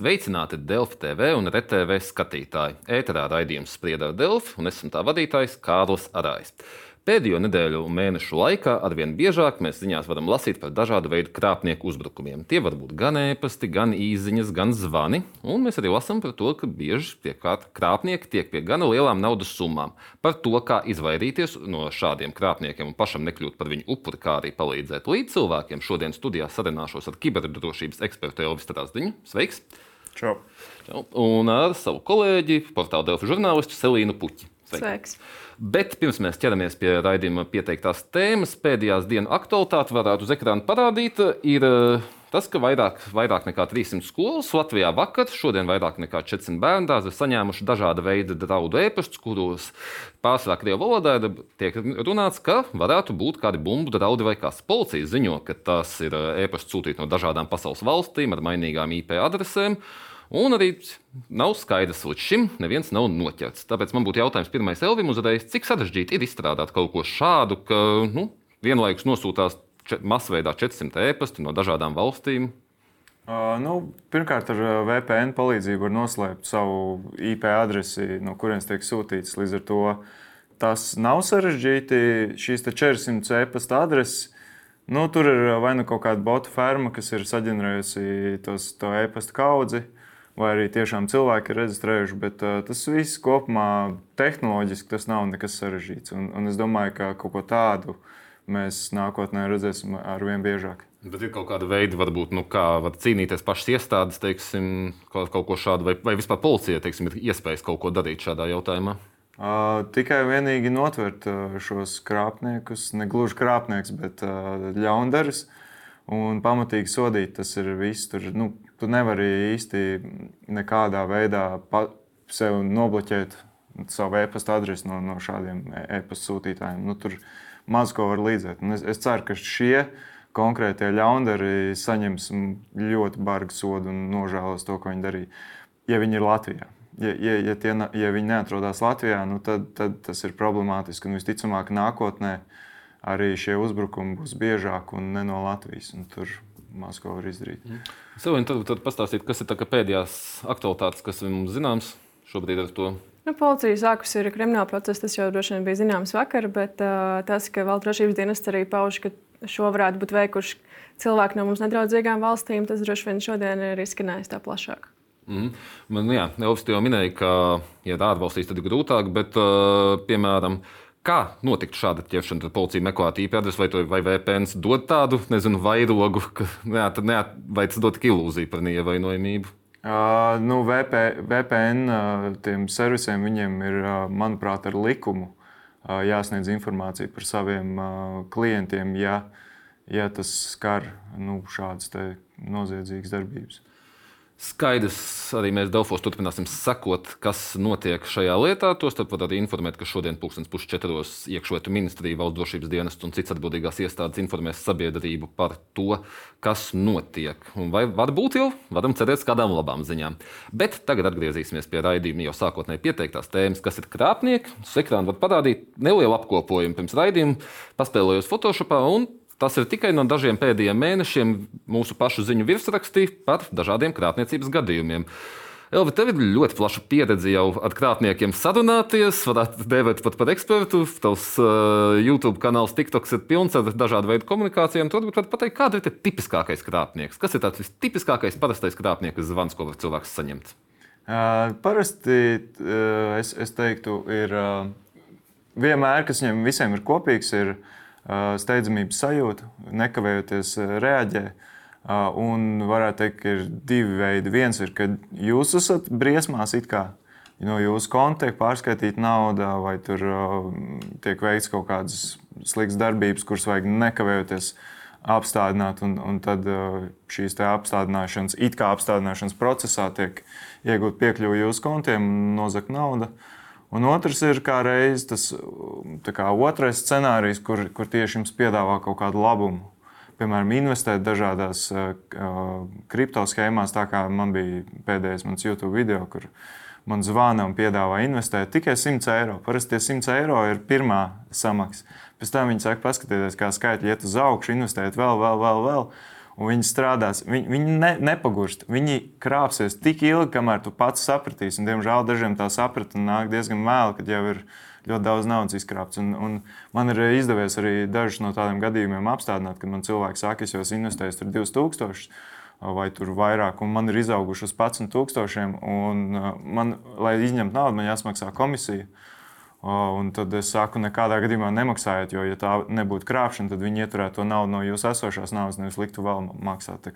Sveicināti Delfi TV un RTV skatītāji. Ēterā raidījums sprieda Delfi, un esmu tā vadītājs Kārlis Arājs. Pēdējo nedēļu un mēnešu laikā arvien biežāk mēs ziņās varam lasīt par dažādu veidu krāpnieku uzbrukumiem. Tie var būt gan ēpasti, gan īsiņas, gan zvani. Un mēs arī lasām par to, ka bieži tie krāpnieki tiek pie gana lielām naudas summām. Par to, kā izvairīties no šādiem krāpniekiem un pašam nekļūt par viņu upuri, kā arī palīdzēt līdz cilvēkiem. Šodien studijā sarunāšos ar kiberdrošības ekspertu Elvis Strasdiņu. Sveiks! Čau. Čau. Un ar savu kolēģi, portāla Delfu žurnālistu Selīnu Puķi. Sveiks. Sveiks. Bet pirms mēs ķeramies pie raidījuma pieteiktās tēmas, pēdējās dienas aktualitāte varētu uz ekrāna parādīt. Ir eh, tas, ka vairāk, vairāk nekā 300 skolas Latvijā vakar, šodien vairāk nekā 400 bērnu dārzi ir saņēmuši dažāda veida draudu ēpastus, kuros pārsvarā krievu valodā tiek runāts, ka varētu būt kādi bumbu draudi vai kas. Policija ziņo, ka tas ir ēpasts sūtīti no dažādām pasaules valstīm ar mainīgām IP adresēm. Un arī nav skaidrs līdz šim, neviens nav noķerts. Tāpēc man būtu jautājums pirmais Elvim uzreiz, cik sarežģīti ir izstrādāt kaut ko šādu, ka nu, vienlaikus nosūtās masveidā 400 e-pasti no dažādām valstīm. Uh, nu, pirmkārt, ar VPN palīdzību var noslēpt savu IP adresi, no kurienes tiek sūtīts. Līdz ar to tas nav sarežģīti. Šīs 400 e-pasta adreses, nu, tur ir vai nu kaut kāda botu ferma, kas ir saģenerējusi tos, to e-pasta kaudzi. Uh, vai arī tiešām cilvēki ir reģistrējuši. Bet uh, tas viss kopumā tehnoloģiski tas nav nekas sarežģīts. Un, un es domāju, ka kaut ko tādu mēs nākotnē redzēsim ar vien biežāk. Bet ir kaut kāda veida, varbūt, nu, kā var cīnīties pašas iestādes, teiksim, kaut, kaut ko šādu, vai, vai vispār policija teiksim, ir iespējas kaut ko darīt šādā jautājumā. Uh, tikai vienīgi notvert uh, šos krāpniekus, ne gluži krāpnieks, bet uh, ļaundaris un pamatīgi sodīt. Tas ir viss. Tur, nu, tu nevari īsti nekādā veidā sev nobloķēt savu e-pasta adresi no, no šādiem e-pasta sūtītājiem. Nu, tur maz ko var līdzēt. Un es, es ceru, ka šie konkrētie ļaundari saņems ļoti bargu sodu un nožēlos to, ko viņi darīja. Ja viņi ir Latvijā. Ja, ja, ja, tie, ja viņi neatrodas Latvijā, nu tad, tad tas ir problemātiski. Un visticamāk, nākotnē arī šie uzbrukumi būs biežāki un ne no Latvijas. Un tur maz ko var izdarīt. Mm. Savien, tad, tad pastāstīt, kas ir pēdējās aktualitātes, kas mums zināms šobrīd ar to. Nu, policija sākusi ir krimināla procesa, tas jau droši vien bija zināms vakar, bet uh, tas, ka valsts drošības dienests arī pauž, ka šo varētu būt veikuši cilvēki no mums nedraudzīgām valstīm, tas droši vien šodien ir izskanējis tā plašāk. Mm. Man, jā, jau minēja, ka, ja ārvalstīs, tad ir grūtāk, bet, uh, piemēram, Kā notiktu šāda ķeršana? Tad policija meklētu IP adresi, vai, to, vai VPN dod tādu nezinu, vairogu, ka neat, neat, vai tas dod ilūziju par neievainojamību? Uh, nu, VP, VPN uh, servisiem viņiem ir, uh, manuprāt, ar likumu uh, jāsniedz informācija par saviem uh, klientiem, ja, ja tas skar nu, šādas noziedzīgas darbības. Skaidrs, arī mēs Delfos turpināsim sekot, kas notiek šajā lietā. Tostarp var arī informēt, ka šodien, pulkstenis četros, iekšlietu ministrija, valsts drošības dienests un citas atbildīgās iestādes informēs sabiedrību par to, kas notiek. Un vai varbūt jau varam cerēt kādām labām ziņām. Bet tagad atgriezīsimies pie raidījuma jau sākotnēji pieteiktās tēmas, kas ir krāpnieki. Uz ekrāna var parādīt nelielu apkopojumu pirms raidījuma, paspēlējos Photoshopā un Tas ir tikai no dažiem pēdējiem mēnešiem mūsu pašu ziņu virsrakstī par dažādiem krāpniecības gadījumiem. Elvi, tev ir ļoti plaša pieredze jau ar krāpniekiem sarunāties, varētu dēvēt pat par ekspertu. Tavs uh, YouTube kanāls TikToks ir pilns ar dažādu veidu komunikācijām. Tur varbūt pateikt, kāda ir tipiskākais krāpnieks? Kas ir tāds vistipiskākais parastais krāpnieku zvans, ko var cilvēks saņemt? Uh, parasti uh, es, es teiktu, ir uh, vienmēr, kas viņiem visiem ir kopīgs, ir uh, steidzamības sajūta, nekavējoties reaģē. Un varētu teikt, ka ir divi veidi. Viens ir, kad jūs esat briesmās, it kā no jūsu konta tiek pārskaitīta nauda, vai tur tiek veikts kaut kādas sliktas darbības, kuras vajag nekavējoties apstādināt. Un, un tad šīs apstādināšanas, it kā apstādināšanas procesā tiek iegūt piekļuvi jūsu kontiem un nozagt naudu. Uh, Un otrs ir kā reizes tas kā otrais scenārijs, kur, kur tieši jums piedāvā kaut kādu labumu. Piemēram, investēt dažādās uh, kripto schēmās, tā kā man bija pēdējais mans YouTube video, kur man zvana un piedāvā investēt tikai 100 eiro. Parasti tie 100 eiro ir pirmā samaksa. Pēc tam viņi saka, paskatieties, kā skaitļi iet uz augšu, investēt vēl, vēl, vēl. vēl. Un viņi strādās. Viņi, viņi ne, nepagurst. Viņi krāpsies tik ilgi, kamēr tu pats sapratīsi. Un, diemžēl dažiem tā sapratne nāk diezgan vēlu, kad jau ir ļoti daudz naudas izkrāpts. Un, un man ir izdevies arī dažus no tādiem gadījumiem apstādināt, kad man cilvēks saka, es jau investēju tur 2000 vai tur vairāk, un man ir izauguši uz 11,000. Man, lai izņemtu naudu, man jāsmaksā komisija. Un tad es saku, nekādā gadījumā nemaksājiet, jo, ja tā nebūtu krāpšana, tad viņi ieturētu to naudu no jūsu esošās naudas, nevis liktu vēl maksāt.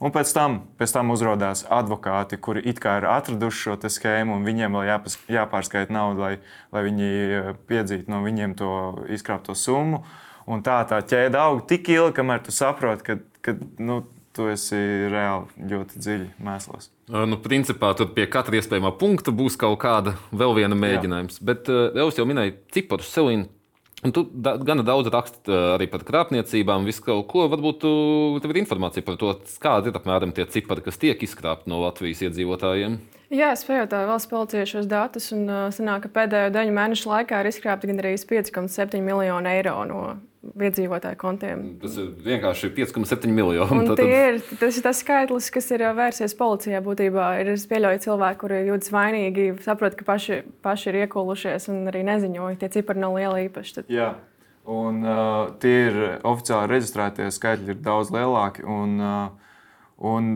Un pēc tam, pēc tam uzrādās advokāti, kuri it kā ir atraduši šo schēmu, un viņiem vēl jāpas, jāpārskaita nauda, lai, lai viņi eh, piedzītu no viņiem to izkrāpto summu. Un tā tā ķēde aug tik ilgi, kamēr tu saproti, ka, ka nu, tu esi reāli ļoti dziļi mēslos. Nu, principā tur pie katra iespējamā punkta būs kaut kāda vēl viena mēģinājums. Jā. Bet uh, es jau minēju ciparus, Selīnu. Un tu da, gana daudz raksti arī par krāpniecībām, visu kaut ko. Varbūt tu, tev ir informācija par to, kādi ir apmēram tie cipari, kas tiek izkrāpti no Latvijas iedzīvotājiem. Jā, es pajautāju valsts policijai šos datus, un uh, sanāk, ka pēdējo deviņu mēnešu laikā ir izkrāpti gandrīz 5,7 miljoni eiro no iedzīvotāju kontiem. Tas ir vienkārši 5,7 miljoni. Tad... Ir, tas ir tas skaitlis, kas ir vērsies policijā. Būtībā ir pieļauts cilvēki, kuri jūtas vainīgi, saprot, ka paši, paši ir iekolušies un arī neziņoja. Tie cipari nav lieli īpaši. Tad... Jā. Un, uh, tie ir oficiāli reģistrētie skaitļi, ir daudz lielāki. Un, uh, un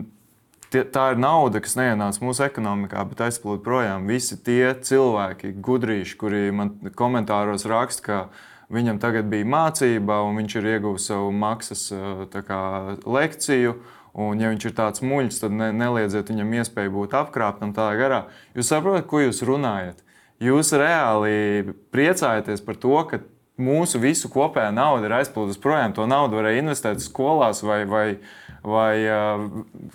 tā ir nauda, kas neienāca mūsu ekonomikā, bet aizplūda projām. Visi tie cilvēki, gudrīši, kuri man komentāros raksta, ka Viņam tagad bija mācība, un viņš ir ieguvis savu maksas kā, lekciju. Un, ja viņš ir tāds muļķis, tad ne, neliedziet viņam iespēju būt apkrāptam tādā garā. Jūs saprotat, ko jūs runājat? Jūs reāli priecājaties par to, ka mūsu visu kopējā nauda ir aizplūdusi projām. To naudu varēja investēt skolās vai, vai, vai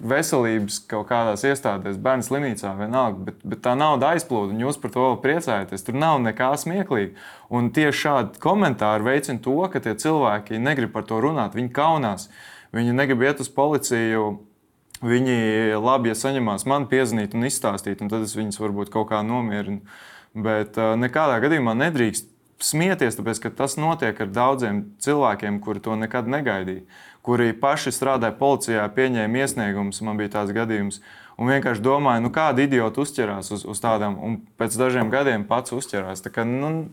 veselības kaut kādās iestādēs, bērnu slimnīcā, vienalga. Bet, bet tā nauda aizplūda, un jūs par to vēl priecājaties. Tur nav nekā smieklīga. Un tieši šādi komentāri veicina to, ka tie cilvēki negrib par to runāt. Viņi kaunās, viņi negrib iet uz policiju. Viņi labi, ja saņemās man piezvanīt un izstāstīt, un tad es viņus varbūt kaut kā nomierinu. Bet nekādā gadījumā nedrīkst smieties, tāpēc ka tas notiek ar daudziem cilvēkiem, kuri to nekad negaidīja. Kuri paši strādāja policijā, pieņēma iesniegumus, man bija tāds gadījums. Un vienkārši domāju, nu, kāda idiota uzķerās uz, uz tādām, un pēc dažiem gadiem pats uzķerās. Kā, nu,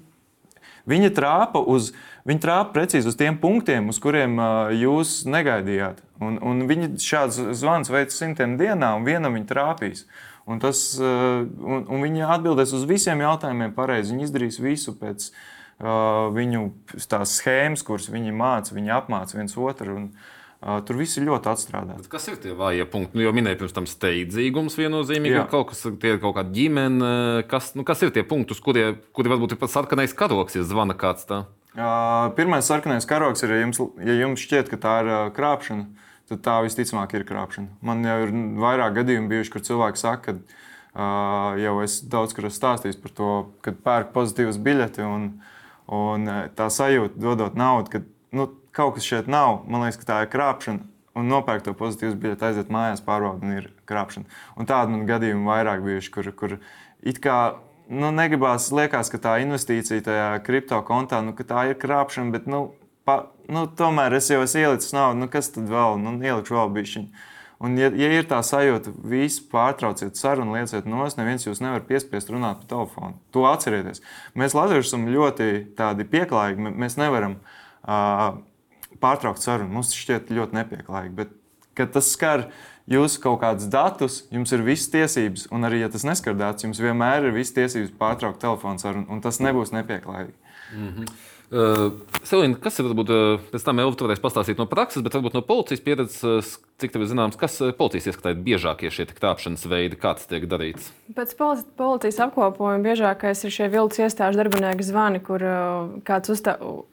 Viņa trāpa, uz, viņa trāpa precīzi uz tiem punktiem, uz kuriem uh, jūs negaidījāt. Un, un viņi šāds zvans veids simtiem dienā, un vienam viņa trāpīs. Un, tas, uh, un, un viņi atbildēs uz visiem jautājumiem pareizi. Viņi izdarīs visu pēc uh, viņu schēmas, kuras viņi māca, viņi apmāca viens otru. Un, Uh, tur viss ir ļoti atstrādāts. Kas ir tie vājie punkti? Nu, jau minēju, pirms tam steidzīgums viennozīmīgi. Kaut kas tie ir kaut kāda ģimene. Kas, nu, kas ir tie punkti, uz kuriem kuri varbūt ir pat sarkanais karoks, ja zvana kāds tā? Uh, pirmais sarkanais karoks ir, ja jums, ja jums šķiet, ka tā ir uh, krāpšana, tad tā visticamāk ir krāpšana. Man jau ir vairāk gadījumu bijuši, kur cilvēki saka, ka uh, jau es daudz kur esmu stāstījis par to, kad pērk pozitīvas biļeti. Un, uh, Un eh, tā sajūta, dodot naudu, ka nu, kaut kas šeit nav, man liekas, ka tā ir krāpšana. Un nopērkt to pozitīvu biļeti, aiziet mājās, pārbaudīt, un ir krāpšana. Un tādu man gadījumu vairāk bijuši, kur, kur it kā nu, negribās, liekas, ka tā investīcija tajā kripto kontā, nu, tā ir krāpšana, bet nu, pa, nu, tomēr es jau esmu ielicis naudu, nu, kas tad vēl, nu, ielikšu vēl bišķiņu. Un, ja, ja ir tā sajūta, visi pārtrauciet sarunu, lieciet nos, neviens jūs nevar piespiest runāt pa telefonu. To atcerieties. Mēs Latvieši esam ļoti pieklājīgi. Mēs nevaram uh, pārtraukt sarunu. Mums tas šķiet ļoti nepieklājīgi. Bet, kad tas skar jūsu kaut kādus datus, jums ir visas tiesības, un arī, ja tas neskar datus, jums vienmēr ir visas tiesības pārtraukt telefonu sarunu, un tas nebūs nepieklājīgi. Mm -hmm. Selīna, kas ir varbūt uh, pēc tam jau varēs pastāstīt no prakses, bet varbūt no policijas pieredzes, cik tev ir zināms, kas policijas ieskatā ir biežākie šie krāpšanas veidi, kā tas tiek darīts? Pēc policijas apkopojuma biežākais ir šie viltus iestāžu darbinieku zvani, kur kāds uzstāv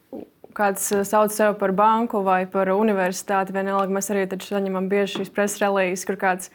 kāds sauc sevi par banku vai par universitāti. Vienalga, mēs arī saņemam bieži šīs preses relīzes, kur kāds,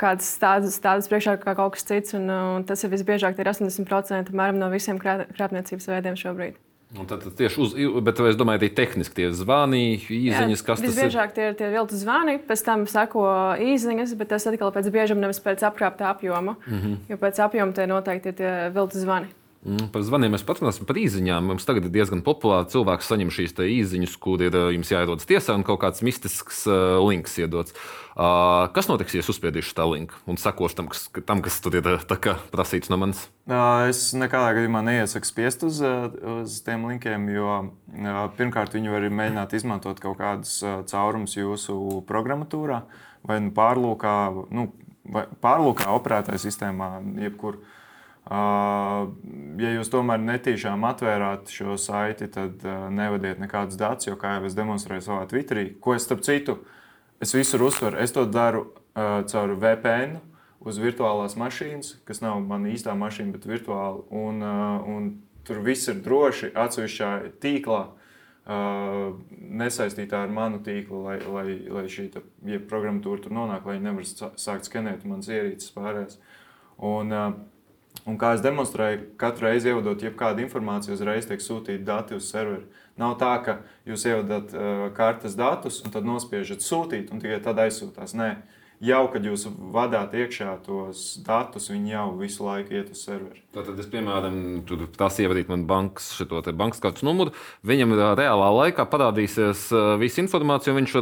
kāds stāsts, stāsts priekšā kā kaut kas cits. Un, un tas ir visbiežāk, ir 80% no visiem krāpniecības veidiem šobrīd. Un tad, tad tieši uz, bet es domāju, arī tehniski tie zvani, īsiņas, kas tas ir. Visbiežāk tie ir tie viltus zvani, pēc tam sako īsiņas, bet tas atkal pēc biežuma nevis pēc apkrāpta apjoma. Mm -hmm. Jo pēc apjoma tie noteikti ir tie viltus zvani. Mm, par zvaniem mēs paturpināsim par īsiņām. Mums tagad ir diezgan populāri cilvēki saņem šīs īsiņas, kur ir jums jāierodas tiesā un kaut kāds mistisks uh, links iedots. Uh, kas notiks, ja es uzspiedīšu tā linku un sakošu tam, kas, tam, kas tur ir kā, prasīts no manis? Uh, es nekādā gadījumā neiesaku spiest uz, uz tiem linkiem, jo pirmkārt viņi var mēģināt izmantot kaut kādus caurumus jūsu programmatūrā vai nu pārlūkā, nu, vai pārlūkā operētāja sistēmā, jebkurā. Ja jūs tomēr netīšām atvērāt šo saiti, tad nevadiet nekādus datus, jo, kā jau es demonstrēju savā Twitterī, ko es starp citu, es visur uztveru, es to daru caur VPN uz virtuālās mašīnas, kas nav mana īstā mašīna, bet virtuāli. Un, un tur viss ir droši atsevišķā tīklā. Uh, nesaistītā ar manu tīklu, lai, lai, lai šī ja programmatūra tur nonāk, lai viņi nevar sākt skenēt manas ierīces pārējās. Un, uh, Un kā es demonstrēju, katru reizi ievadot jebkādu informāciju, uzreiz tiek sūtīti dati uz serveri. Nav tā, ka jūs ievadat uh, kartes datus un tad nospiežat sūtīt un tikai tad aizsūtās. Nē, jau kad jūs vadāt iekšā tos datus, viņi jau visu laiku iet uz serveri. Tātad, es, piemēram, tur tās ievadīt man bankas, šo bankas kartes numuru, viņam reālā laikā parādīsies visa informācija, un viņš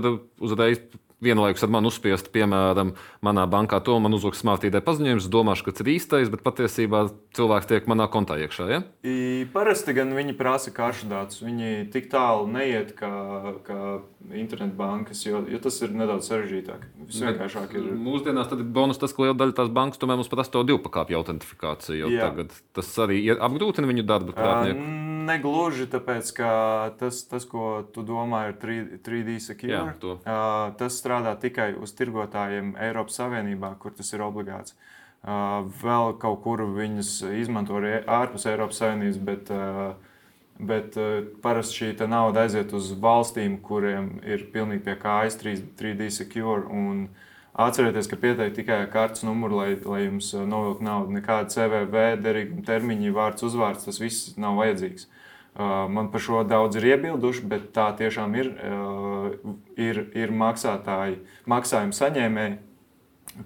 uzreiz vienlaikus ar mani uzspiest, piemēram, manā bankā to man uzliks smartīdē paziņojums, domāšu, ka tas ir īstais, bet patiesībā cilvēks tiek manā kontā iekšā. Ja? I, parasti gan viņi prasa karšu datus. Viņi tik tālu neiet kā, kā internetbankas, jo, jo tas ir nedaudz sarežģītāk. Vienkāršāk ir. Mūsdienās tad ir bonus tas, ka liela daļa tās bankas tomēr mums prasa to divpakāpju autentifikāciju. Tas arī apgrūtina viņu darbu. Krāpnieku. Uh, negluži tāpēc, ka tas, tas ko tu domā, ir 3, 3D secure. Jā, to. uh, tas strādā tikai uz tirgotājiem Eiropas Savienībā, kur tas ir obligāts. Uh, vēl kaut kur viņas izmanto arī ārpus Eiropas Savienības, bet, uh, bet uh, parasti šī nauda aiziet uz valstīm, kuriem ir pilnīgi pie kājas 3D secure. Un, Atcerieties, ka pieteikt tikai kartes numuru, lai, lai jums novilktu naudu. Nekāda CVV, derīguma termiņa, vārds, uzvārds, tas viss nav vajadzīgs. Man par šo daudz ir iebilduši, bet tā tiešām ir. Ir, ir maksātāji, maksājuma saņēmēji,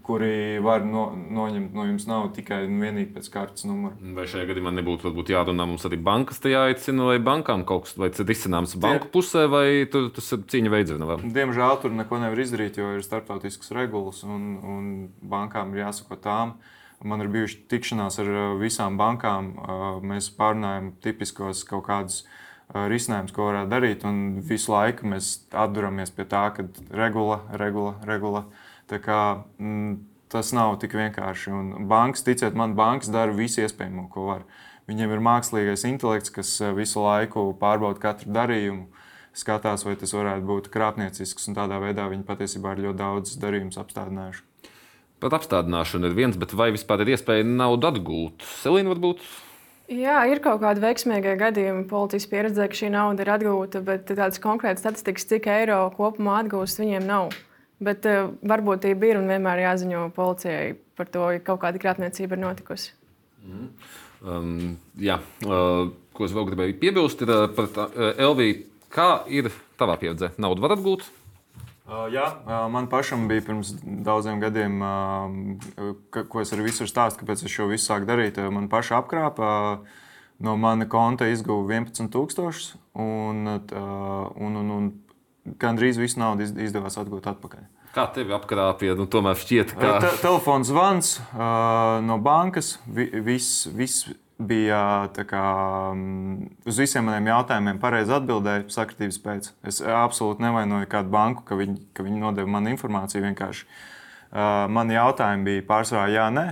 kuri var no, noņemt no jums naudu tikai un vienīgi pēc kartes numura. Vai šajā gadījumā nebūtu jārunā mums arī bankas, te jāicina, vai bankām kaut kas tāds ir izcināms banku pusē, vai tu, tas ir cīņa veidzina? Diemžēl tur neko nevar izdarīt, jo ir starptautiskas regulas un, un bankām ir jāsako tām. Man ir bijuši tikšanās ar visām bankām. Mēs pārunājam tipiskos kaut kādus risinājumus, ko varētu darīt. Un visu laiku mēs atduramies pie tā, ka regula, regula, regula. Tā kā, mm, tas nav tik vienkārši. Un bankas, ticiet man, bankas dara visu iespējamo, ko var. Viņiem ir mākslīgais intelekts, kas visu laiku pārbauda katru darījumu, skatās, vai tas varētu būt krāpniecisks. Tādā veidā viņi patiesībā ir ļoti daudz darījumus apstādinājuši. Pat apstādināšana ir viens, bet vai vispār ir iespēja naudu atgūt? Selīna varbūt. Jā, ir kaut kādi veiksmīgi gadījumi. Policijas pieredzē, ka šī nauda ir atgūta, bet tādas konkrētas statistikas, cik eiro kopumā atgūst, viņiem nav. Bet uh, varbūtība ir un vienmēr jāziņo policijai par to, ja kaut kāda krāpniecība ir notikusi. Mm. Um, jā, uh, ko es vēl gribēju piebilst, ir uh, par uh, Elviju. Kā ir tavā pieredzē? Naudu var atgūt? Uh, jā, uh, man pašam bija pirms daudziem gadiem, uh, ka, ko es arī visur stāstu, kāpēc es šo visu sāku darīt. Man paša apkrāpa no mana konta izguva 11,000 un, un, un, un gandrīz visu naudu izdevās atgūt atpakaļ. Kā tevi apkrāpja? Nu, tomēr šķiet, ka. Te, telefons zvans uh, no bankas. Vi, viss, viss bija kā, uz visiem maniem jautājumiem pareizi atbildēja sakritības pēc. Es absolūti nevainoju kādu banku, ka viņi, ka viņi nodeva man informāciju. Vienkārši. Uh, mani jautājumi bija pārsvarā jā, nē.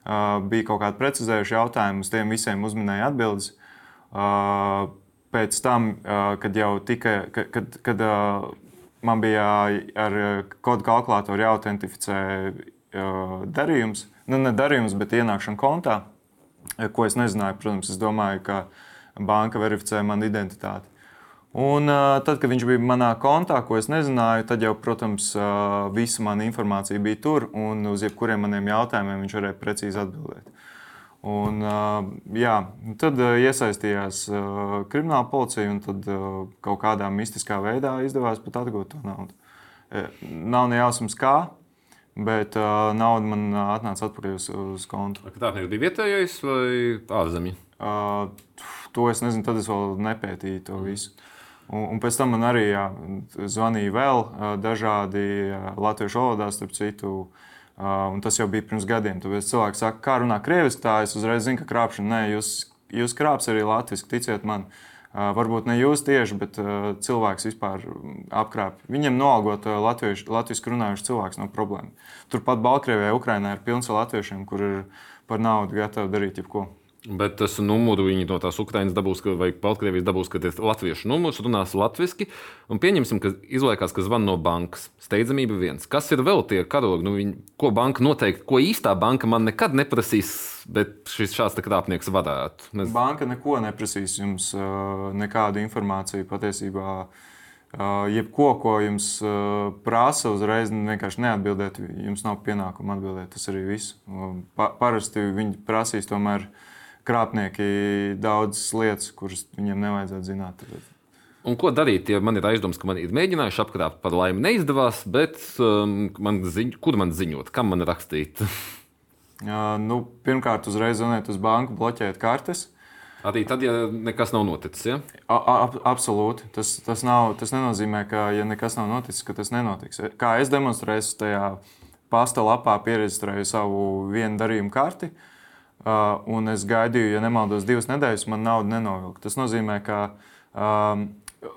Uh, bija kaut kādi precizējuši jautājumi, uz tiem visiem uzminēja atbildes. Uh, pēc tam, kad jau tika, kad, kad, man bija ar kodu kalkulātoru jāautentificē darījums, nu ne darījums, bet ienākšana kontā, ko es nezināju. Protams, es domāju, ka banka verificē manu identitāti. Un, tad, kad viņš bija manā kontā, ko es nezināju, tad jau, protams, visa mana informācija bija tur, un uz jebkuriem maniem jautājumiem viņš varēja precīzi atbildēt. Un, uh, jā, tad uh, iesaistījās uh, krimināla policija, un tad uh, kaut kādā mistiskā veidā izdevās pat atgūt to naudu. Nav ne jausmas, kā, bet uh, nauda man atnāca atpakaļ uz, uz kontu. Tā bija vietējais vai ārzemju? To es nezinu, tad es vēl nepētīju to visu. Un, un pēc tam man arī jā, zvanīja vēl dažādi latviešu valodā, starp citu. Un tas jau bija pirms gadiem. Tāpēc cilvēki saka, kā runā krieviski, tā es uzreiz zinu, ka krāpšana, nē, jūs, jūs krāps arī latviešu, ticiet man. Varbūt ne jūs tieši, bet cilvēks vispār apkrāpj. Viņam noalgot latviešu runājušu cilvēks nav problēma. Turpat Baltkrievijā, Ukrainā ir pilns ar latviešiem, kur ir par naudu gatavi darīt jebko. Bet tas numurs viņi no tās Ukraiņas dabūs, vai Baltkrievijas dabūs, ka tas ir latviešu numurs, runās latviešu. Pieņemsim, ka izliekās, ka zvan no bankas. Steidzamība viens. Kas ir vēl tie karogi? Nu, viņi, ko banka noteikti, ko īstā banka man nekad neprasīs, bet šis šāds krāpnieks varētu. Mēs... Banka neko neprasīs jums, nekādu informāciju patiesībā. Jebko, ko jums prasa, uzreiz vienkārši neatbildēt. Jums nav pienākuma atbildēt. Tas arī viss. Pa, parasti viņi prasīs tomēr uh, krāpnieki daudzas lietas, kuras viņiem nevajadzētu zināt. Un ko darīt, ja man ir aizdoms, ka man ir mēģinājuši apkrāpt, par laimi neizdevās, bet um, man ziņ, kur man ziņot, kam man rakstīt? uh, nu, pirmkārt, uzreiz zvanīt uz banku, bloķēt kartes. Arī tad, ja nekas nav noticis. Ja? A, a, absolūti. Tas, tas, nav, tas nenozīmē, ka, ja nekas nav noticis, ka tas nenotiks. Kā es demonstrēju, tajā pasta lapā pierakstēju savu vienu darījumu karti. Uh, Uh, un es gaidīju, ja nemaldos, divas nedēļas, man nauda nenovilka. Tas nozīmē, ka um,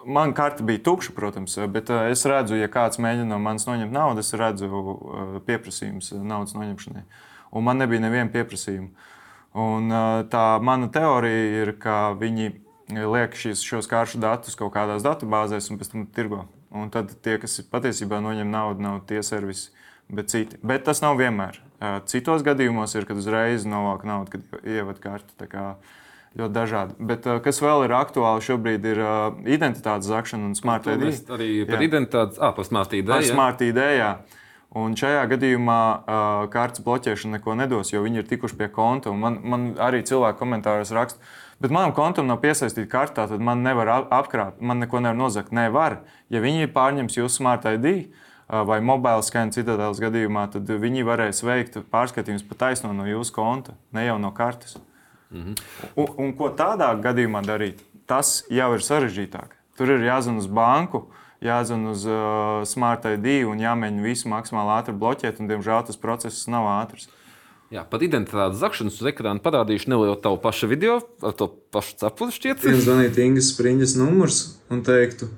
man karte bija tukša, protams, bet uh, es redzu, ja kāds mēģina no manis noņemt naudu, es redzu uh, pieprasījumus naudas noņemšanai. Un man nebija neviena pieprasījuma. Un, uh, tā mana teorija ir, ka viņi liek šīs, šos karšu datus kaut kādās datubāzēs un pēc tam tirgo. Un tad tie, kas patiesībā noņem naudu, nav tie servisi, bet citi. Bet tas nav vienmēr. Citos gadījumos ir, kad uzreiz novāk naudu, kad ievad karti. Ļoti dažādi. Bet kas vēl ir aktuāli šobrīd, ir identitātes zakšana un smart ID. Arī par identitātes, ah, par smart ID. Par smart ID, jā. Un šajā gadījumā uh, kārtas bloķēšana neko nedos, jo viņi ir tikuši pie konta. Man, man arī cilvēki komentāros raksta, bet manam kontam nav piesaistīta kartā, tad man nevar apkrāpt, man neko nevar nozagt. Nē, var. Ja viņi pārņems jūsu smart ID, vai mobila skana citādās gadījumā, tad viņi varēs veikt pārskatījumus pa taisno no jūsu konta, ne jau no kartes. Mhm. Un, un ko tādā gadījumā darīt? Tas jau ir sarežģītāk. Tur ir jāzvan uz banku, jāzvan uz uh, Smart ID un jāmēģina visu maksimāli ātri bloķēt. Un, diemžēl tas process nav ātrs. Jā, par identitātes zakšanas uz ekrāna parādīšu nelielu tavu pašu video ar to pašu cepuri šķiet. Ja zvanītu Ingas Spriņas numurs un teiktu,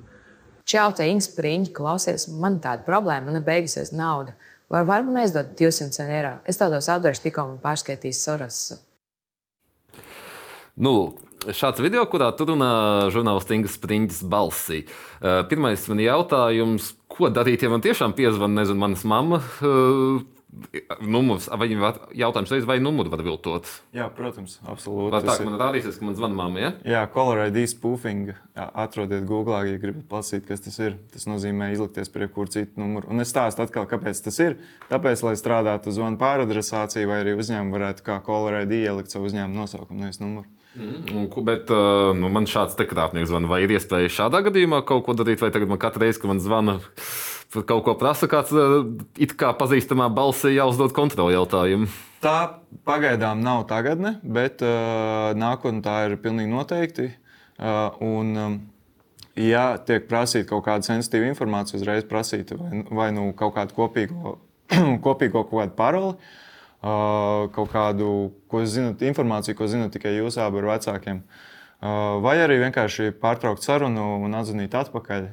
Čau, te Spriņķa, klausies, man tāda problēma, man ir beigusies nauda. Vai var man aizdot 200 eiro? Es tādos atdošu tikko man pārskaitīs Soros. Nu, šāds video, kurā tur runā žurnālists Inga Spriņķis balsī. Pirmais man jautājums, ko darīt, ja man tiešām piezvan, nezinu, manas mamma numurs, vai jautājums reiz, vai numuru var viltot? Jā, protams, absolūti. Vai tā, ka man rādīsies, ka man zvana mamma, ja? Jā, Color ID spoofing. Jā, atrodiet Google, ja gribat pasīt, kas tas ir. Tas nozīmē izlikties pie jebkura cita numura. Un es stāstu atkal, kāpēc tas ir. Tāpēc, lai strādātu zvanu pāradresāciju, vai arī uzņēmumu varētu kā Color ID ielikt savu uzņēmumu nosaukumu, nevis numuru. Mm, bet uh, nu, man šāds te krāpnieks zvana. Vai ir iespēja šādā gadījumā kaut ko darīt, vai tagad man katru reizi, kad man zvana, kaut ko prasa, kāds uh, it kā pazīstamā balsī jāuzdod kontroli jautājumu? Tā pagaidām nav tagadne, bet uh, nākotnē tā ir pilnīgi noteikti. Uh, un, um, ja tiek prasīta kaut kāda sensitīva informācija, uzreiz prasīt vai, vai nu kaut kādu kopīgo, kopīgo kaut kādu paroli kaut kādu ko zinat, informāciju, ko zinat tikai jūs abi ar vecākiem. Vai arī vienkārši pārtraukt sarunu un atzvanīt atpakaļ.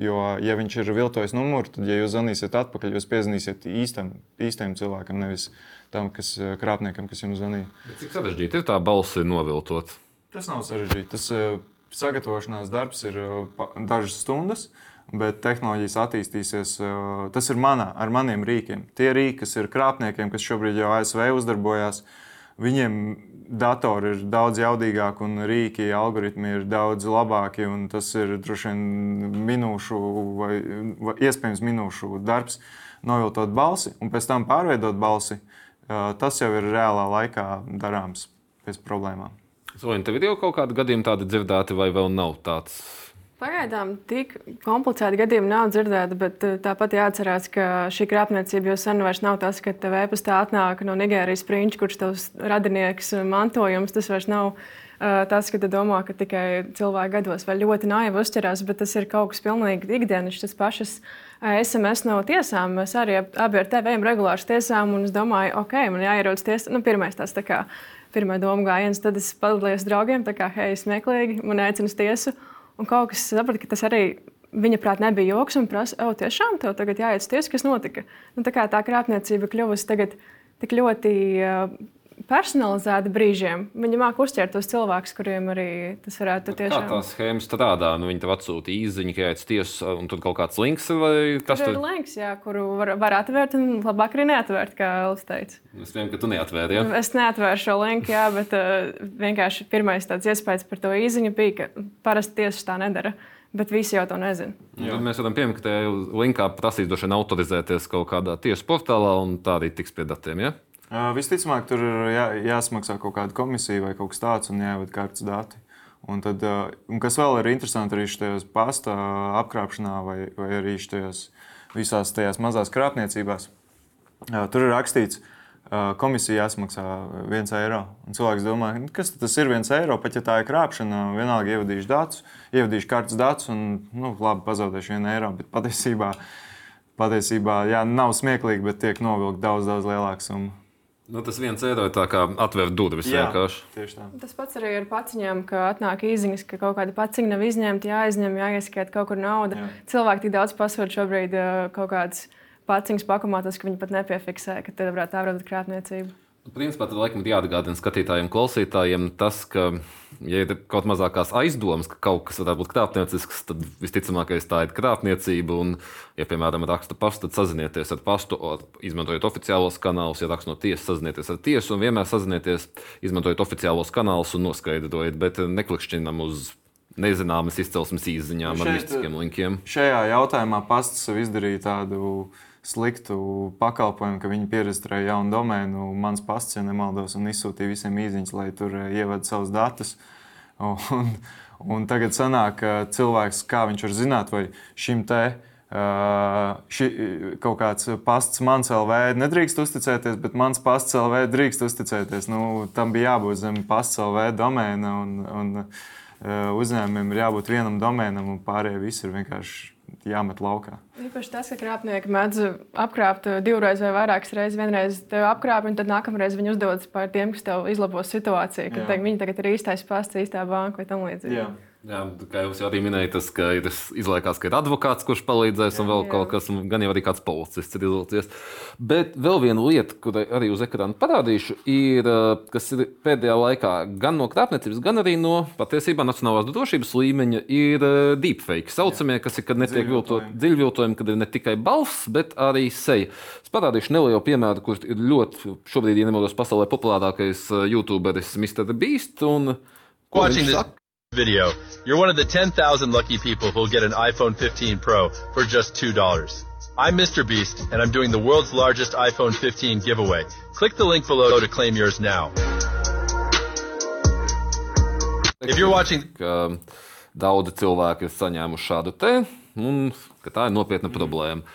Jo, ja viņš ir viltojis numuru, tad, ja jūs zvanīsiet atpakaļ, jūs piezīmēsiet īstam, īstam cilvēkam, nevis tam, kas krāpniekam, kas jums zvanīja. Cik sarežģīti ir tā balss noviltot? Tas nav sarežģīti. Tas sagatavošanās darbs ir dažas stundas. Uh, bet tehnoloģijas attīstīsies. Tas ir manā, ar maniem rīkiem. Tie rīki, kas ir krāpniekiem, kas šobrīd jau ASV uzdarbojas, viņiem datori ir daudz jaudīgāki un rīki, algoritmi ir daudz labāki. Tas ir droši vien minūšu vai, vai iespējams minūšu darbs, noviltot balsi un pēc tam pārveidot balsi. Tas jau ir reālā laikā darāms bez problēmām. Vai tev ir jau kaut kādi gadījumi tādi dzirdēti, vai vēl nav tāds? Pagaidām tik komplicēti gadījumi nav dzirdēti, bet eh, tāpat jāatcerās, ka šī krāpniecība jau sen vairs nav tas, ka tev e-pastā atnāk no Nigērijas prinča, kurš tavs radinieks mantojums. Tas vairs nav uh, tas, ka tu domā, ka tikai cilvēki gados vēl ļoti naivi uzķerās, bet tas ir kaut kas pilnīgi ikdienas. Tas pašas SMS no tiesām. Mēs arī abi ar tevi ejam regulāri uz tiesām, un es domāju, ok, man jāierodas tiesā. Nu, pirmais tas tā kā pirmā doma gājiens, tad es padalījos draugiem, tā kā, hei, smieklīgi, man aicina tiesu. Un kaut kas saprata, ka tas arī viņa prāt nebija joks un prasa, oh, tiešām tev tagad jāiet uz tiesu, kas notika. Nu, tā kā tā krāpniecība kļuvusi tagad tik ļoti uh, personalizēta brīžiem. Viņi māca uztvert tos cilvēkus, kuriem arī tas varētu būt. Tiešām... Kā tā schēma strādā? Nu, viņi tev atsūta īziņu, ka uz tiesu, un tur kaut kāds links vai kas tur ir. Links, jā, kuru var, var atvērt, un labāk arī neatvērt, kā Elvis teica. Es domāju, ka tu neatvēri. Ja? Es neatvēru šo linku, jā, bet uh, vienkārši pirmais tāds iespējas par to īziņu bija, ka parasti tiesas tā nedara. Bet visi jau to nezina. Jā. Mēs varam pieminēt, ka tajā linkā prasīs droši vien autorizēties kaut kādā tiesu portālā, un tā arī tiks pie datiem. Ja? Visticamāk, tur ir jā, jāsamaksā kaut kāda komisija vai kaut kas tāds, un jāievada kartes dati. Un tad, un kas vēl ir interesanti, arī šajās pasta apkrāpšanā, vai, vai arī šajās visās tajās mazās krāpniecībās, tur ir rakstīts, komisija jāsamaksā viens eiro. Un cilvēks domā, nu, kas tas ir viens eiro, pat ja tā ir krāpšana, vienalga ievadīšu datus, ievadīšu kartes datus un nu, labi pazaudēšu vienu eiro. Bet patiesībā, patiesībā jā, nav smieklīgi, bet tiek novilkt daudz, daudz lielāka summa. Nu, tas viens eiro ir kā atvērt durvis vienkārši. Tas pats arī ar paciņām, ka atnāk īsiņas, ka kaut kāda paciņa nav izņemta, jāizņem, jāieskaita kaut kur nauda. Jā. Cilvēki tik daudz pasūta šobrīd kaut kādas paciņas pakomātos, ka viņi pat nepiefiksē, ka te varētu tā būt krāpniecība. Principā tad laikam jāatgādina skatītājiem, klausītājiem tas, ka, ja ir kaut mazākās aizdomas, ka kaut kas varētu būt krāpniecisks, tad visticamākais tā ir krāpniecība. Un, ja, piemēram, raksta pastu, tad sazinieties ar pastu, izmantojot oficiālos kanālus, ja raksta no tiesas, sazinieties ar tiesu un vienmēr sazinieties, izmantojot oficiālos kanālus un noskaidrojiet, bet neklikšķinam uz nezināmas izcelsmes izziņām ar mistiskiem linkiem. Šajā jautājumā pasts sev izdarīja tādu sliktu pakalpojumu, ka viņi pierakstīja jaunu domēnu, mans pasts, ja nemaldos, un izsūtīja visiem īsiņus, lai tur eh, ievada savus datus. Un, un tagad sanāk, ka cilvēks, kā viņš var zināt, vai šim te uh, ši, kaut kāds pasts mans LV nedrīkst uzticēties, bet mans pasts LV drīkst uzticēties. Nu, tam bija jābūt zem pasts LV domēna, un, un uh, uzņēmumiem ir jābūt vienam domēnam, un pārējie visi ir vienkārši jāmet laukā. Īpaši tas, ka krāpnieki mēdz apkrāpt divreiz vai vairākas reizes. Vienreiz tev apkrāp, un tad nākamreiz viņi uzdodas par tiem, kas tev izlabos situāciju. Kad teik, viņi tagad ir īstais pasts, īstā banka vai tam līdzīgi. Jā, kā jūs jau arī minējāt, tas ka ir, izliekās, ka ir advokāts, kurš palīdzēs, un vēl jā. kaut kas, gan jau arī kāds policists ir izlaicies. Bet vēl viena lieta, kurai arī uz ekrāna parādīšu, ir, kas ir pēdējā laikā gan no krāpniecības, gan arī no patiesībā nacionālās drošības līmeņa, ir deepfake. Saucamie, kas ir, kad netiek dziļviltojumi, kad ir ne tikai balss, bet arī seja. Es parādīšu nelielu piemēru, kurš ir ļoti, šobrīd, ja nemaldos, pasaulē populārākais YouTuberis Mr. Beast. Un, Watching this video, you're one of the 10,000 lucky people who'll get an iPhone 15 Pro for just $2. I'm Mr. Beast, and I'm doing the world's largest iPhone 15 giveaway. Click the link below to claim yours now. If you're watching... Daudzi cilvēki ir saņēmuši šādu te, un tā ir nopietna problēma.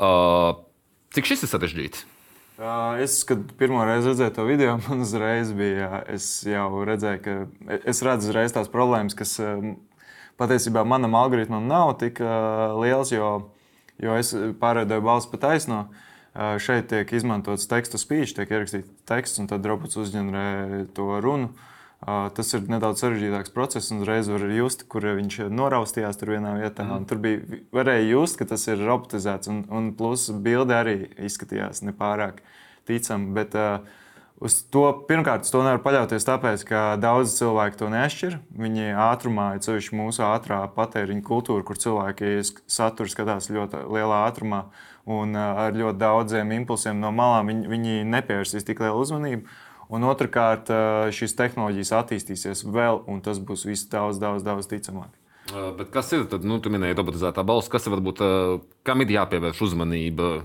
Uh, cik šis ir sarežģīts? Es, kad pirmo reizi redzēju to video, man uzreiz bija, es jau redzēju, ka es redzu uzreiz tās problēmas, kas patiesībā manam algoritmam nav tik liels, jo, jo es pārēdoju balsi pa taisno. Šeit tiek izmantots tekstu speech, tiek ierakstīts teksts, un tad robots uzģenerē to runu. Uh, Tas ir nedaudz sarežģītāks process, un uzreiz var just, kur viņš noraustījās tur vienā vietā. Mm. Tur bija varēja just, ka tas ir robotizēts, un, un plus bilde arī izskatījās nepārāk ticami. Bet, uh, Uz to pirmkārt, to nevar paļauties, tāpēc, ka daudz cilvēku to neatšķir. Viņi ātrumā, ir sevišķi mūsu ātrā patēriņa kultūra, kur cilvēki saturu skatās ļoti lielā ātrumā un ar ļoti daudziem impulsiem no malām. Viņi, viņi nepievērsīs tik lielu uzmanību. Un otrkārt, šīs tehnoloģijas attīstīsies vēl, un tas būs viss daudz, daudz, daudz ticamāk. Bet kas ir tad, nu, tu minēji robotizētā balss, kas varbūt kam ir jāpievērš uzmanība?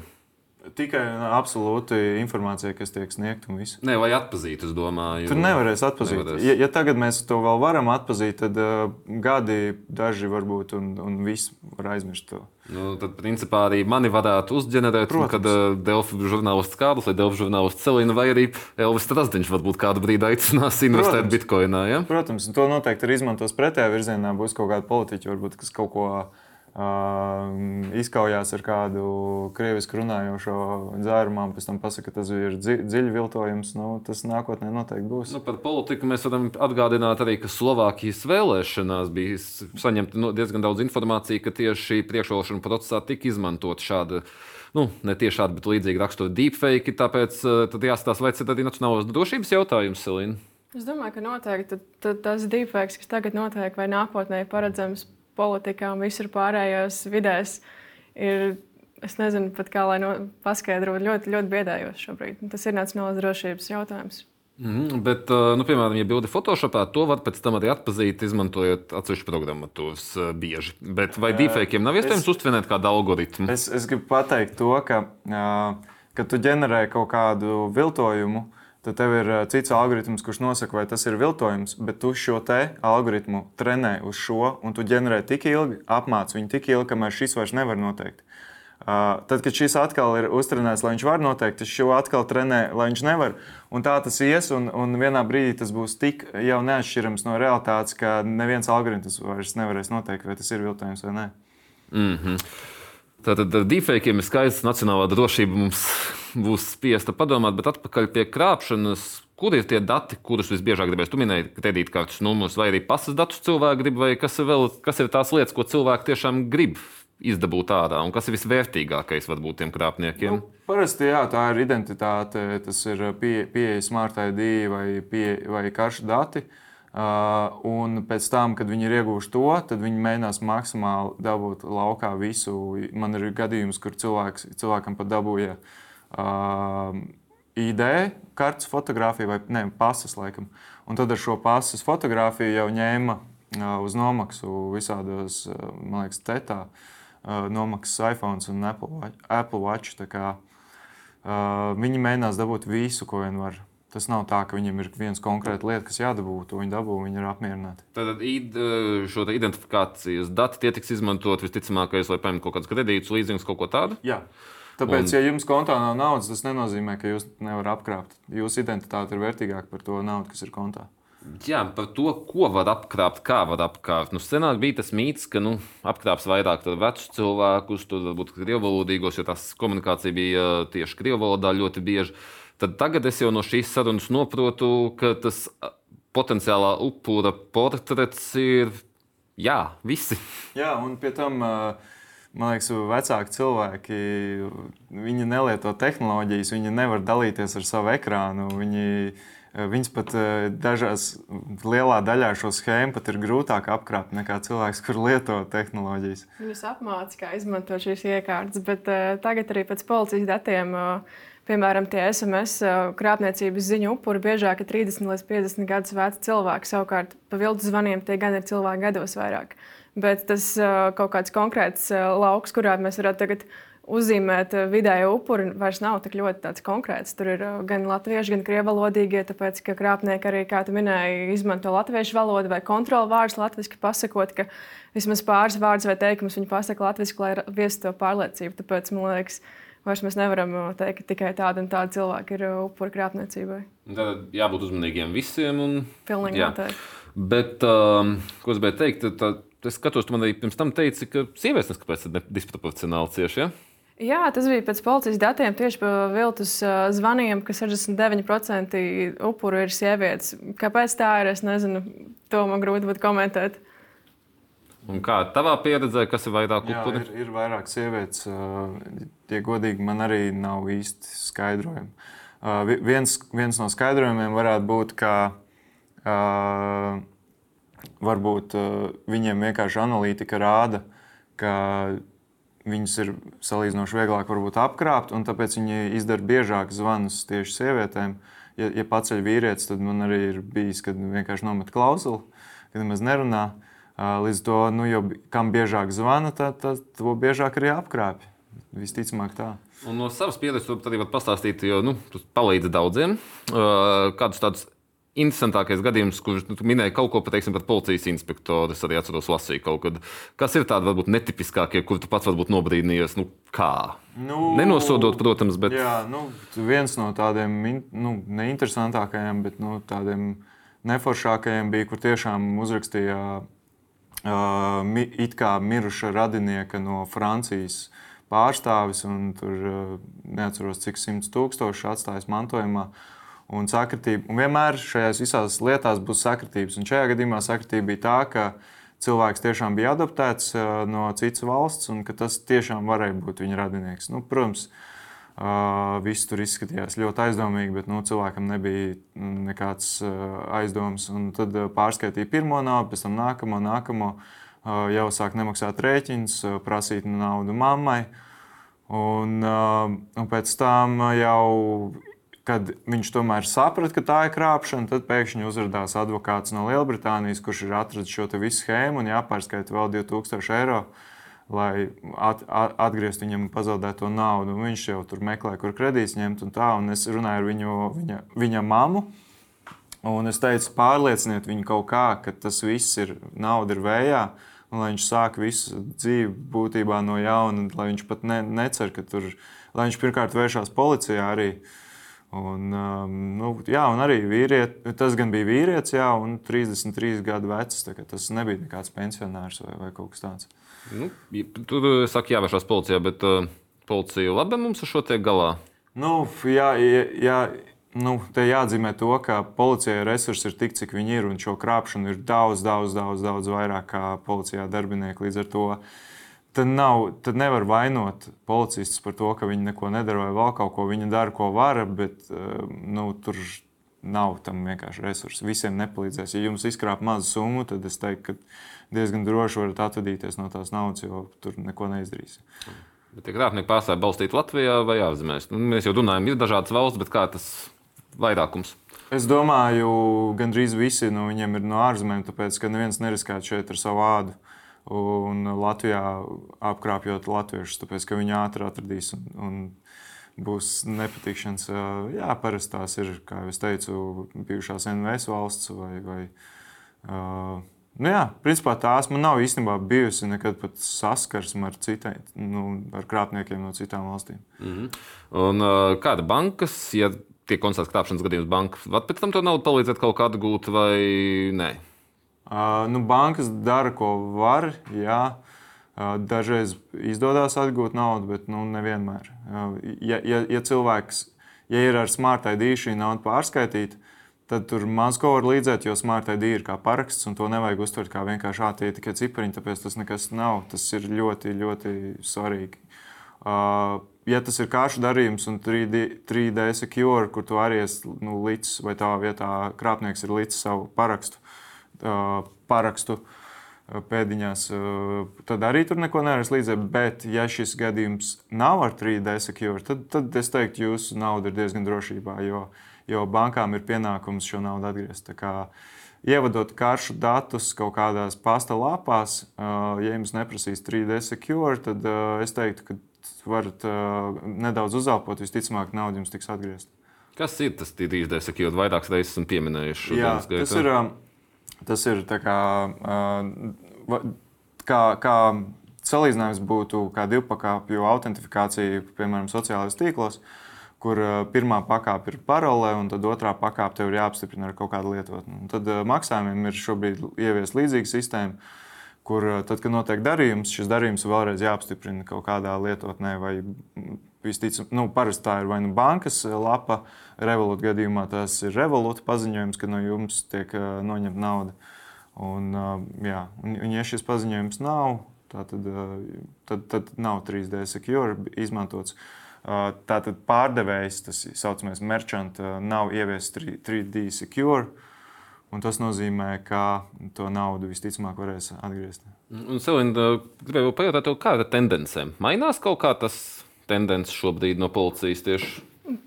Tikai absolūti informācija, kas tiek sniegta un viss. Ne, vai atpazīt, es domāju. Tur nevarēs atpazīt. Nevarēs. Ja, ja tagad mēs to vēl varam atpazīt, tad uh, gadi daži varbūt un, un viss var aizmirst to. Nu, tad, principā, arī mani varētu uzģenerēt, un, kad uh, Delfi žurnālists Kārlis vai Delfi žurnālists Celina vai arī Elvis Strasdiņš varbūt kādu brīdi aicinās investēt Protams. bitkoinā. Ja? Protams, un to noteikti arī izmantos pretējā virzienā. Būs kaut kāda politiķa, varbūt, kas kaut ko uh, izkaujās ar kādu krievisku runājošo dzērumā, pēc tam pasakā, ka tas ir dzi dziļi viltojums. Nu, tas nākotnē noteikti būs. Nu, par politiku mēs varam atgādināt arī, ka Slovākijas vēlēšanās bija saņemta no- diezgan daudz informācijas, ka tieši priekšvēlēšanu procesā tika izmantot šāda. Nu, ne tieši šādi, bet līdzīgi rakstot deepfake. Tāpēc tad jāstāsta, vai tas ir arī nacionālās drošības jautājums, Selīna. Es domāju, ka noteikti tas deepfakes, kas tagad notiek, vai nākotnē ir paredzams politikā un visur pārējās vidēs, ir. Es nezinu, pat kā lai no, paskaidrotu, ļoti, ļoti biedējoši šobrīd. Tas ir nacionālās drošības jautājums. Mm, bet, uh, nu, piemēram, ja bildi Photoshopā, to var pēc tam arī atpazīt, izmantojot atsevišķu programmatūras uh, bieži. Bet vai deepfakiem nav iespējams es- uztvinēt kādu algoritmu? Es, es gribu pateikt to, ka, uh, kad tu ģenerē kaut kādu viltojumu, tad tev ir cits algoritms, kurš nosaka, vai tas ir viltojums, bet tu šo te algoritmu trenē uz šo, un tu ģenerē tik ilgi, apmāc viņu tik ilgi, kamēr šis vairs nevar noteikt. Uh, tad, kad šis atkal ir uztrenēts, lai viņš var noteikt, tad šo atkal trenē, lai viņš nevar. Un tā tas ies, un, un vienā brīdī tas būs tik jau neatšķirams no realitātes, ka neviens algoritms vairs nevarēs noteikt, vai tas ir viltojums vai nē. Mm -hmm. Tātad ar deepfakiem ir skaidrs, ka nacionālā drošība mums būs spiesta padomāt, bet atpakaļ pie krāpšanas. Kur ir tie dati, kurus visbiežāk gribēs? Tu minēji kredītkartes numurus, vai arī pasas datus cilvēki grib, vai kas ir, vēl, kas ir tās lietas, ko cilvēki tiešām grib izdabūt ārā, un kas ir visvērtīgākais varbūt tiem krāpniekiem? Nu, parasti jā, tā ir identitāte, tas ir pie, pieeja smart ID vai, pie, vai karšu dati. Uh, un pēc tam, kad viņi ir ieguvuši to, tad viņi mēģinās maksimāli dabūt laukā visu. Man ir gadījums, kur cilvēks, cilvēkam pat dabūja uh, ID, kartes fotografiju vai ne, pasas laikam. Un tad ar šo pasas fotografiju jau ņēma uh, uz nomaksu visādos, uh, man liekas, tetā uh, nomaksas iPhone un Apple Watch. Apple Watch uh, viņi mēģinās dabūt visu, ko vien var. Tas nav tā, ka viņiem ir viens konkrēta lieta, kas jādabū, to viņi dabū, viņi ir apmierināti. Tad id, šo te identifikācijas dati tie tiks izmantot visticamākais, lai paņemtu kaut kādus kredītus, līdzīgus, kaut ko tādu. Jā. Tāpēc, Un- ja jums kontā nav naudas, tas nenozīmē, ka jūs nevarat apkrāpt. Jūsu identitāte ir vērtīgāka par to naudu, kas ir kontā. Jā, par to, ko var apkrāpt, kā var apkrāpt. Nu, senāk bija tas mīts, ka nu, apkrāps vairāk vecus cilvēkus, tur varbūt krievvalodīgos, jo tās komunikācija bija ā, tieši krievu valodā ļoti bieži. Tad tagad es jau no šīs sarunas saprotu, ka tas potenciālā upura portrets ir jā, visi. Jā, un pie tam, man liekas, vecāki cilvēki, viņi nelieto tehnoloģijas, viņi nevar dalīties ar savu ekrānu. Viņi, Viņas pat dažās lielā daļā šo schēmu pat ir grūtāk apkrāpt nekā cilvēks, kur lieto tehnoloģijas. Viņus apmāca, kā izmantot šīs iekārtas, bet uh, tagad arī pēc policijas datiem, uh, piemēram, tie SMS uh, krāpniecības ziņu upuri biežāk ir 30 līdz 50 gadus veci cilvēki. Savukārt, pa viltus zvaniem tie gan ir cilvēki gados vairāk. Bet tas uh, kaut kāds konkrēts uh, lauks, kurā mēs varētu tagad uzzīmēt vidējo upuri, vairs nav tik ļoti konkrēts. Tur ir gan latviešu, gan krievu valodīgie, tāpēc ka krāpnieki arī, kā tu minēji, izmanto latviešu valodu vai kontrolu vārdus latviešu, pasakot, ka vismaz pāris vārdus vai teikumus viņi pasaka latviešu, lai viestu to pārliecību. Tāpēc man liekas, vairs mēs nevaram teikt, ka tikai tādi un tādi cilvēki ir upuri krāpniecībai. Tad jābūt uzmanīgiem visiem. Un, Pilnīgi jā. noteikti. Bet, um, ko es gribēju teikt, tad, es skatos, tu man arī pirms tam teici, ka sievietes neskapēc disproporcionāli cieši. Ja? Jā, tas bija pēc policijas datiem tieši par viltus zvaniem, ka 69% upuru ir sievietes. Kāpēc tā ir? Es nezinu, to man grūti komentēt. Un kā tavā pieredzē, kas ir vairāk Jā, upuri? ir, ir vairāk sievietes. Tie godīgi man arī nav īsti skaidrojumi. Viens, viens no skaidrojumiem varētu būt, ka varbūt viņiem vienkārši analītika rāda, ka viņas ir salīdzinoši vieglāk apkrāpt, un tāpēc viņi izdara biežāk zvanus tieši sievietēm. Ja, ja paceļ vīrietis, tad man arī ir bijis, kad vienkārši nomet klausuli, kad nemaz nerunā. Ā, Līdz to, nu, bi- kam biežāk zvana, tad, tad to biežāk arī apkrāpj. Visticamāk, tā. Un no savas pieredzes, tu arī vari pastāstīt, jo nu, tas palīdz daudziem. Kādus tādus interesantākais gadījums, kurš nu, minēja kaut ko pateiksim, par policijas inspektoru. Es arī atceros, lasīju kaut kad. Kas ir tādi varbūt netipiskākie, kur tu pats varbūt nobrīdījies? Nu, kā? Nu, Nenosodot, protams, bet. Jā, nu, viens no tādiem nu, neinteresantākajiem, bet nu, tādiem neforšākajiem bija, kur tiešām uzrakstīja it kā miruša radinieka no Francijas pārstāvis, un tur neatceros, cik simts tūkstoši atstājis mantojumā. Un, un vienmēr šajās visās lietās būs sakritības. Un šajā gadījumā sakritība bija tā, ka cilvēks tiešām bija adoptēts uh, no citas valsts, un ka tas tiešām varēja būt viņa radinieks. Nu, protams, uh, viss tur izskatījās ļoti aizdomīgi, bet nu, cilvēkam nebija mm, nekāds uh, aizdoms. Un tad uh, pārskaitīja pirmo naudu, pēc tam nākamo, nākamo. Uh, jau sāk nemaksāt rēķinus, uh, prasīt naudu mammai. Un, uh, un pēc tam uh, jau kad viņš tomēr saprata, ka tā ir krāpšana, tad pēkšņi uzrādījās advokāts no Lielbritānijas, kurš ir atradzis šo visu schēmu un jāpārskaita vēl 2000 eiro. Lai at, at, atgrieztu viņam pazaudēto naudu. Un viņš jau tur meklē, kur kredīts ņemt. Un tā, un es runāju ar viņu, viņa, viņa mammu. Un es teicu, pārlieciniet viņu kaut kā, ka tas viss ir nauda ir vējā. Un lai viņš sāk visu dzīvi būtībā no jauna, lai viņš pat ne, necer, ka tur, lai viņš pirmkārt vēršās policijā arī. Un, um, nu, jā, un arī vīriet, tas gan bija vīrietis, jā, un 33 gadu vecs. Tas nebija nekāds pensionārs vai, vai kaut kas tāds. Nu, tur saka, jāvēršās policijā, bet uh, policija labi mums ar šo tiek galā. Nu, jā, jā, nu, te jāatzīmē to, ka policijai resursi ir tik, cik viņi ir, un šo krāpšanu ir daudz, daudz, daudz, daudz vairāk kā policijā darbinieki. Līdz ar to tad, nav, tad nevar vainot policistus par to, ka viņi neko nedara vai vēl kaut ko. Viņi dara, ko var, bet eh, nu, tur nav tam vienkārši resursi. Visiem nepalīdzēs. Ja jums izkrāp mazu summu, tad es teiktu, ka diezgan droši varat atvadīties no tās naudas, jo tur neko neizdarīs. Bet tie krāpnieki pārstāvja balstīt Latvijā vai ārzemēs. Nu, mēs jau runājam, ir dažādas valsts, bet kā tas vairākums? Es domāju, gandrīz visi no viņiem ir no ārzemēm, tāpēc ka neviens neriskētu šeit ar savu ādu. Un Latvijā apkrāpjot latviešus, tāpēc ka viņi ātri atradīs un, un būs nepatikšanas. Jā, parasti tās ir, kā jau teicu, bijušās NVS valsts vai. vai uh, Nu jā, principā tās man nav īstenībā bijusi nekad pat saskarsme ar citiem, nu, ar krāpniekiem no citām valstīm. Mm -hmm. Un uh, kāda bankas, ja tiek konstatēts krāpšanas gadījums, banka var pēc tam to naudu palīdzēt kaut kā atgūt vai nē? Uh, nu, bankas dara, ko var. Jā. Uh, dažreiz izdodas atgūt naudu, bet nu, nevienmēr. Uh, ja, ja, ja cilvēks ja ir ar smart ID šī nauda pārskaitīta, tad tur maz ko var līdzēt, jo smart ID ir kā paraksts, un to nevajag uztvert kā vienkārši ātrie tikai cipariņi, tāpēc tas nekas nav. Tas ir ļoti, ļoti svarīgi. Uh, ja tas ir kāršu darījums un 3D, 3D secure, kur tu arī esi nu, līdz vai tā vietā krāpnieks ir līdz savu parakstu, parakstu pēdiņās, tad arī tur neko nevarēs līdzēt. Bet, ja šis gadījums nav ar 3D secure, tad, tad es teiktu, jūsu nauda ir diezgan drošībā, jo, jo bankām ir pienākums šo naudu atgriezt. Ievadot karšu datus kaut kādās pasta lapās, ja jums neprasīs 3D secure, tad es teiktu, ka varat nedaudz uzelpot, visticamāk, nauda jums tiks atgriezta. Kas ir tas 3D secure? Vairākas reizes esmu pieminējuši. Jā, tas ir. Tas ir kā, kā, kā salīdzinājums būtu kā divpakāpju autentifikācija, piemēram, sociālajos tīklos, kur pirmā pakāpe ir parole, un tad otrā pakāpe ir jāapstiprina ar kaut kādu lietotni. Tad maksājumiem ir šobrīd ieviesta līdzīga sistēma, kur tad, kad notiek darījums, šis darījums vēlreiz jāapstiprina kaut kādā lietotnē visticamāk, nu, parasti tā ir vai nu bankas lapa, revolūta gadījumā tas ir revolūta paziņojums, ka no jums tiek noņemta nauda. Un, jā, un, un, ja šis paziņojums nav, tad, tad, tad nav 3D secure izmantots. Uh, tātad pārdevējs, tas saucamais merchant, uh, nav ieviesis 3D secure. Un tas nozīmē, ka to naudu visticamāk varēs atgriezt. Un, Selina, gribēju pajautāt, kāda ir tendence? Mainās kaut kā tas tendence šobrīd no policijas tieši?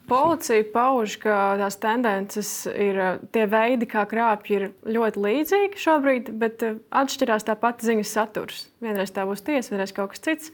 Policija pauž, ka tās tendences ir tie veidi, kā krāpji ir ļoti līdzīgi šobrīd, bet atšķirās tā pati ziņas saturs. Vienreiz tā būs tiesa, vienreiz kaut kas cits.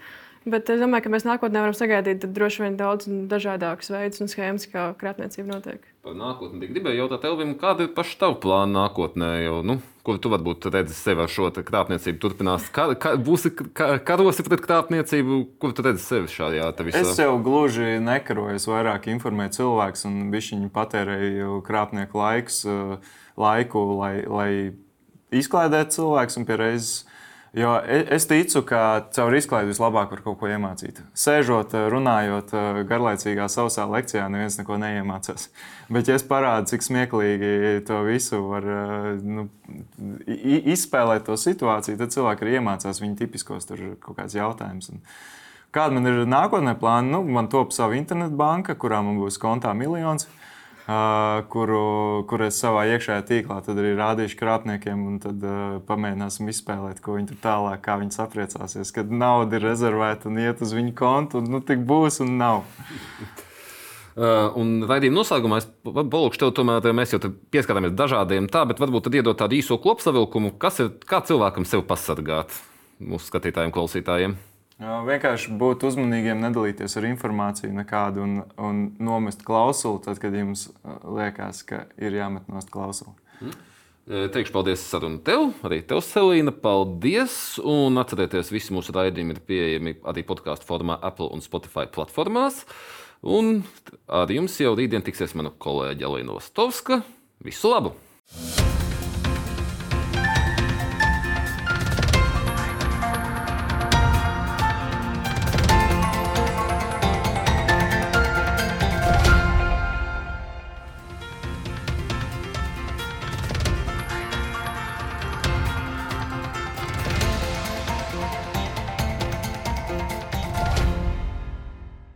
Bet es domāju, ka mēs nākotnē varam sagaidīt droši vien daudz dažādākus veidus un schēmas, kā krāpniecība notiek. Par nākotni gribēju jautāt, Elvim, kāda ir paša tava plāna nākotnē? Jo, nu, kur tu varbūt redzi sevi ar šo krāpniecību turpinās? Kā, kā, būsi kā, karosi pret krāpniecību, kur tu redzi sevi šajā visā? Es jau gluži nekaroju, es vairāk informēju cilvēkus un viņi patērēju krāpnieku laiks, laiku, lai, lai izklaidētu cilvēkus un pie reizes Jo e, es ticu, ka caur izklaidi vislabāk var kaut ko iemācīt. Sēžot, eh, runājot eh, garlaicīgā sausā lekcijā, neviens neko neiemācās. Bet, ja es parādu, cik smieklīgi to visu var nu, izspēlēt, to situāciju, tad cilvēki arī iemācās viņa tipiskos kaut kādus jautājumus. Kāda man ir nākotnē plāna? Nu, man top sava internetbanka, kurā man būs kontā miljons kuru, kuru es savā iekšējā tīklā arī rādīšu krāpniekiem, un tad uh, pamēģināsim izspēlēt, ko viņi tur tālāk, kā viņi sapriecāsies. Kad nauda ir rezervēta un iet uz viņu kontu, un nu, tik būs un nav. Uh, un raidījuma noslēgumā es palikšu tev, tomēr mēs jau pieskarāmies dažādiem tā, bet varbūt tad iedot tādu īso kopsavilkumu, kas ir, kā cilvēkam sevi pasargāt mūsu skatītājiem, klausītājiem. Vienkārši būt uzmanīgiem, nedalīties ar informāciju nekādu un, un nomest klausuli, tad, kad jums liekas, ka ir jāmet nost klausuli. Mm. Teikšu paldies sarunu tev, arī tev, Selīna. Paldies! Un atcerieties, visi mūsu raidījumi ir pieejami arī podkāstu formā Apple un Spotify platformās. Un ar jums jau rītdien tiksies mana kolēģe Alina Lastovska. Visu labu!